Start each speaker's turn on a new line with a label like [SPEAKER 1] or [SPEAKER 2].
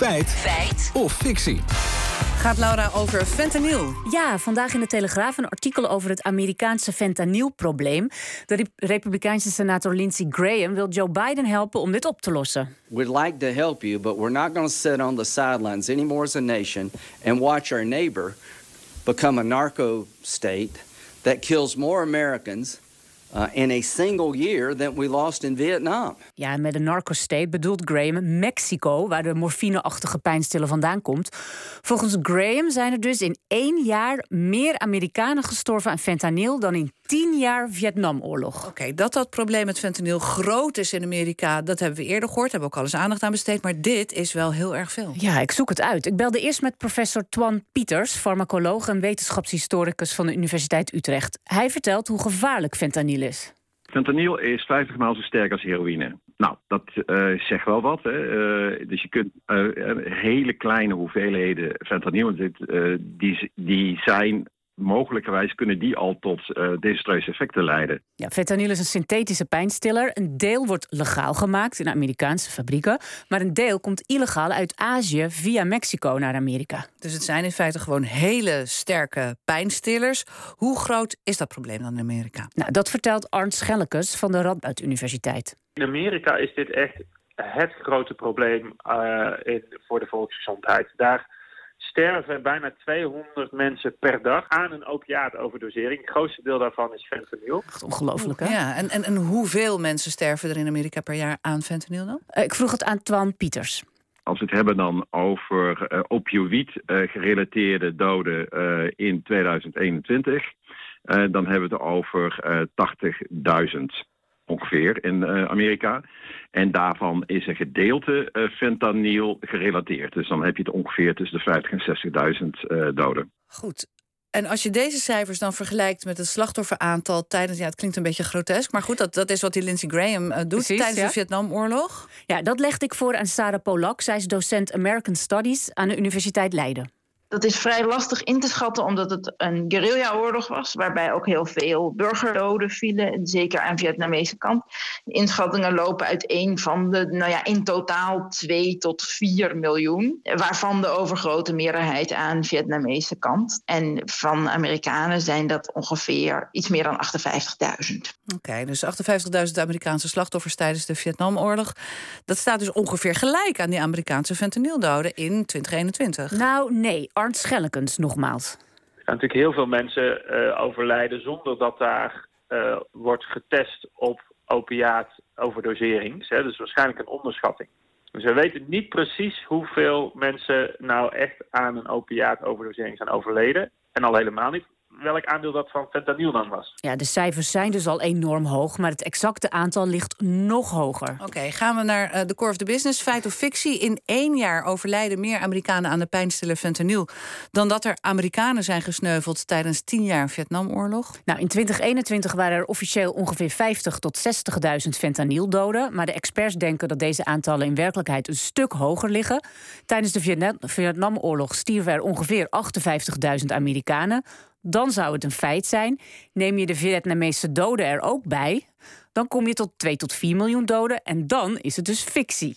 [SPEAKER 1] Feit. Feit. Of fictie.
[SPEAKER 2] Gaat Laura over fentanyl?
[SPEAKER 3] Ja, vandaag in de Telegraaf een artikel over het Amerikaanse fentanylprobleem. De Republikeinse senator Lindsey Graham wil Joe Biden helpen om dit op te lossen.
[SPEAKER 4] We'd like to help you, but we're not going to sit on the sidelines anymore as a nation and watch our neighbor become a narco state that kills more Americans uh, in a single year than we lost in Vietnam.
[SPEAKER 3] Ja, met een narco-state bedoelt Graham Mexico, waar de morfineachtige pijnstiller vandaan komt. Volgens Graham zijn er dus in één jaar meer Amerikanen gestorven aan fentanyl dan in tien jaar Vietnamoorlog.
[SPEAKER 2] Oké, dat dat probleem met fentanyl groot is in Amerika, dat hebben we eerder gehoord, hebben we ook al eens aandacht aan besteed, maar dit is wel heel erg veel.
[SPEAKER 3] Ja, ik zoek het uit. Ik belde eerst met professor Twan Pieters, farmacoloog en wetenschapshistoricus van de Universiteit Utrecht. Hij vertelt hoe gevaarlijk fentanyl is.
[SPEAKER 5] Fentanyl is 50 maal zo sterk als heroïne. Nou, dat uh, zegt wel wat. Hè. Uh, dus je kunt uh, hele kleine hoeveelheden fentanyl, die, die zijn mogelijkerwijs kunnen die al tot uh, desastreuze effecten leiden.
[SPEAKER 3] Ja, fentanyl is een synthetische pijnstiller. Een deel wordt legaal gemaakt in Amerikaanse fabrieken, maar een deel komt illegaal uit Azië via Mexico naar Amerika.
[SPEAKER 2] Dus het zijn in feite gewoon hele sterke pijnstillers. Hoe groot is dat probleem dan in Amerika?
[SPEAKER 3] Nou, dat vertelt Arndt Schellekes van de Radboud Universiteit.
[SPEAKER 6] In Amerika is dit echt het grote probleem uh, in, voor de volksgezondheid. Daar sterven bijna 200 mensen per dag aan een opiaatoverdosering. Het grootste deel daarvan is fentanyl.
[SPEAKER 3] Echt ongelooflijk, hè?
[SPEAKER 2] Ja, en, en, en hoeveel mensen sterven er in Amerika per jaar aan fentanyl dan?
[SPEAKER 3] Uh, ik vroeg het aan Twan Pieters.
[SPEAKER 5] Als we het hebben dan over uh, opioïd-gerelateerde doden uh, in 2021... dan hebben we het over 80.000 ongeveer in uh, Amerika. En daarvan is een gedeelte uh, fentanyl gerelateerd. Dus dan heb je het ongeveer tussen de 50 en 60.000 uh, doden.
[SPEAKER 2] Goed. En als je deze cijfers dan vergelijkt met het slachtofferaantal tijdens, ja, het klinkt een beetje grotesk, maar goed, dat, dat is wat die Lindsey Graham uh, doet Precies, tijdens ja. de Vietnamoorlog.
[SPEAKER 3] Ja, dat legde ik voor aan Sarah Polak. Zij is docent American Studies aan de Universiteit Leiden.
[SPEAKER 7] Dat is vrij lastig in te schatten, omdat het een guerrilla-oorlog was, waarbij ook heel veel burgerdoden vielen, zeker aan de Vietnamese kant. De inschattingen lopen uiteen van de, nou ja, in totaal 2 tot 4 miljoen, waarvan de overgrote meerderheid aan de Vietnamese kant. En van Amerikanen zijn dat ongeveer iets meer dan 58.000.
[SPEAKER 2] Oké, okay, dus 58.000 Amerikaanse slachtoffers tijdens de Vietnamoorlog. Dat staat dus ongeveer gelijk aan die Amerikaanse fentanyldoden in 2021.
[SPEAKER 3] Nou, nee. Arndt Schellekens nogmaals.
[SPEAKER 6] Er gaan natuurlijk heel veel mensen uh, overlijden zonder dat daar uh, wordt getest op opiaatoverdosering. Dus waarschijnlijk een onderschatting. Dus we weten niet precies hoeveel mensen nou echt aan een opiaatoverdosering zijn overleden. En al helemaal niet welk aandeel dat van fentanyl dan was.
[SPEAKER 3] Ja, de cijfers zijn dus al enorm hoog, maar het exacte aantal ligt nog hoger.
[SPEAKER 2] Oké, gaan we naar uh, de core of the business. Feit of fictie. In één jaar overlijden meer Amerikanen aan de pijnstiller fentanyl... dan dat er Amerikanen zijn gesneuveld tijdens tien jaar Vietnamoorlog?
[SPEAKER 3] Nou, in 2021 waren er officieel ongeveer 50 tot 60.000 fentanyldoden. Maar de experts denken dat deze aantallen in werkelijkheid een stuk hoger liggen. Tijdens de Vietnamoorlog stierven er ongeveer 58.000 Amerikanen dan zou het een feit zijn. Neem je de Vietnamese doden er ook bij, dan kom je tot 2 tot 4 miljoen doden en dan is het dus fictie.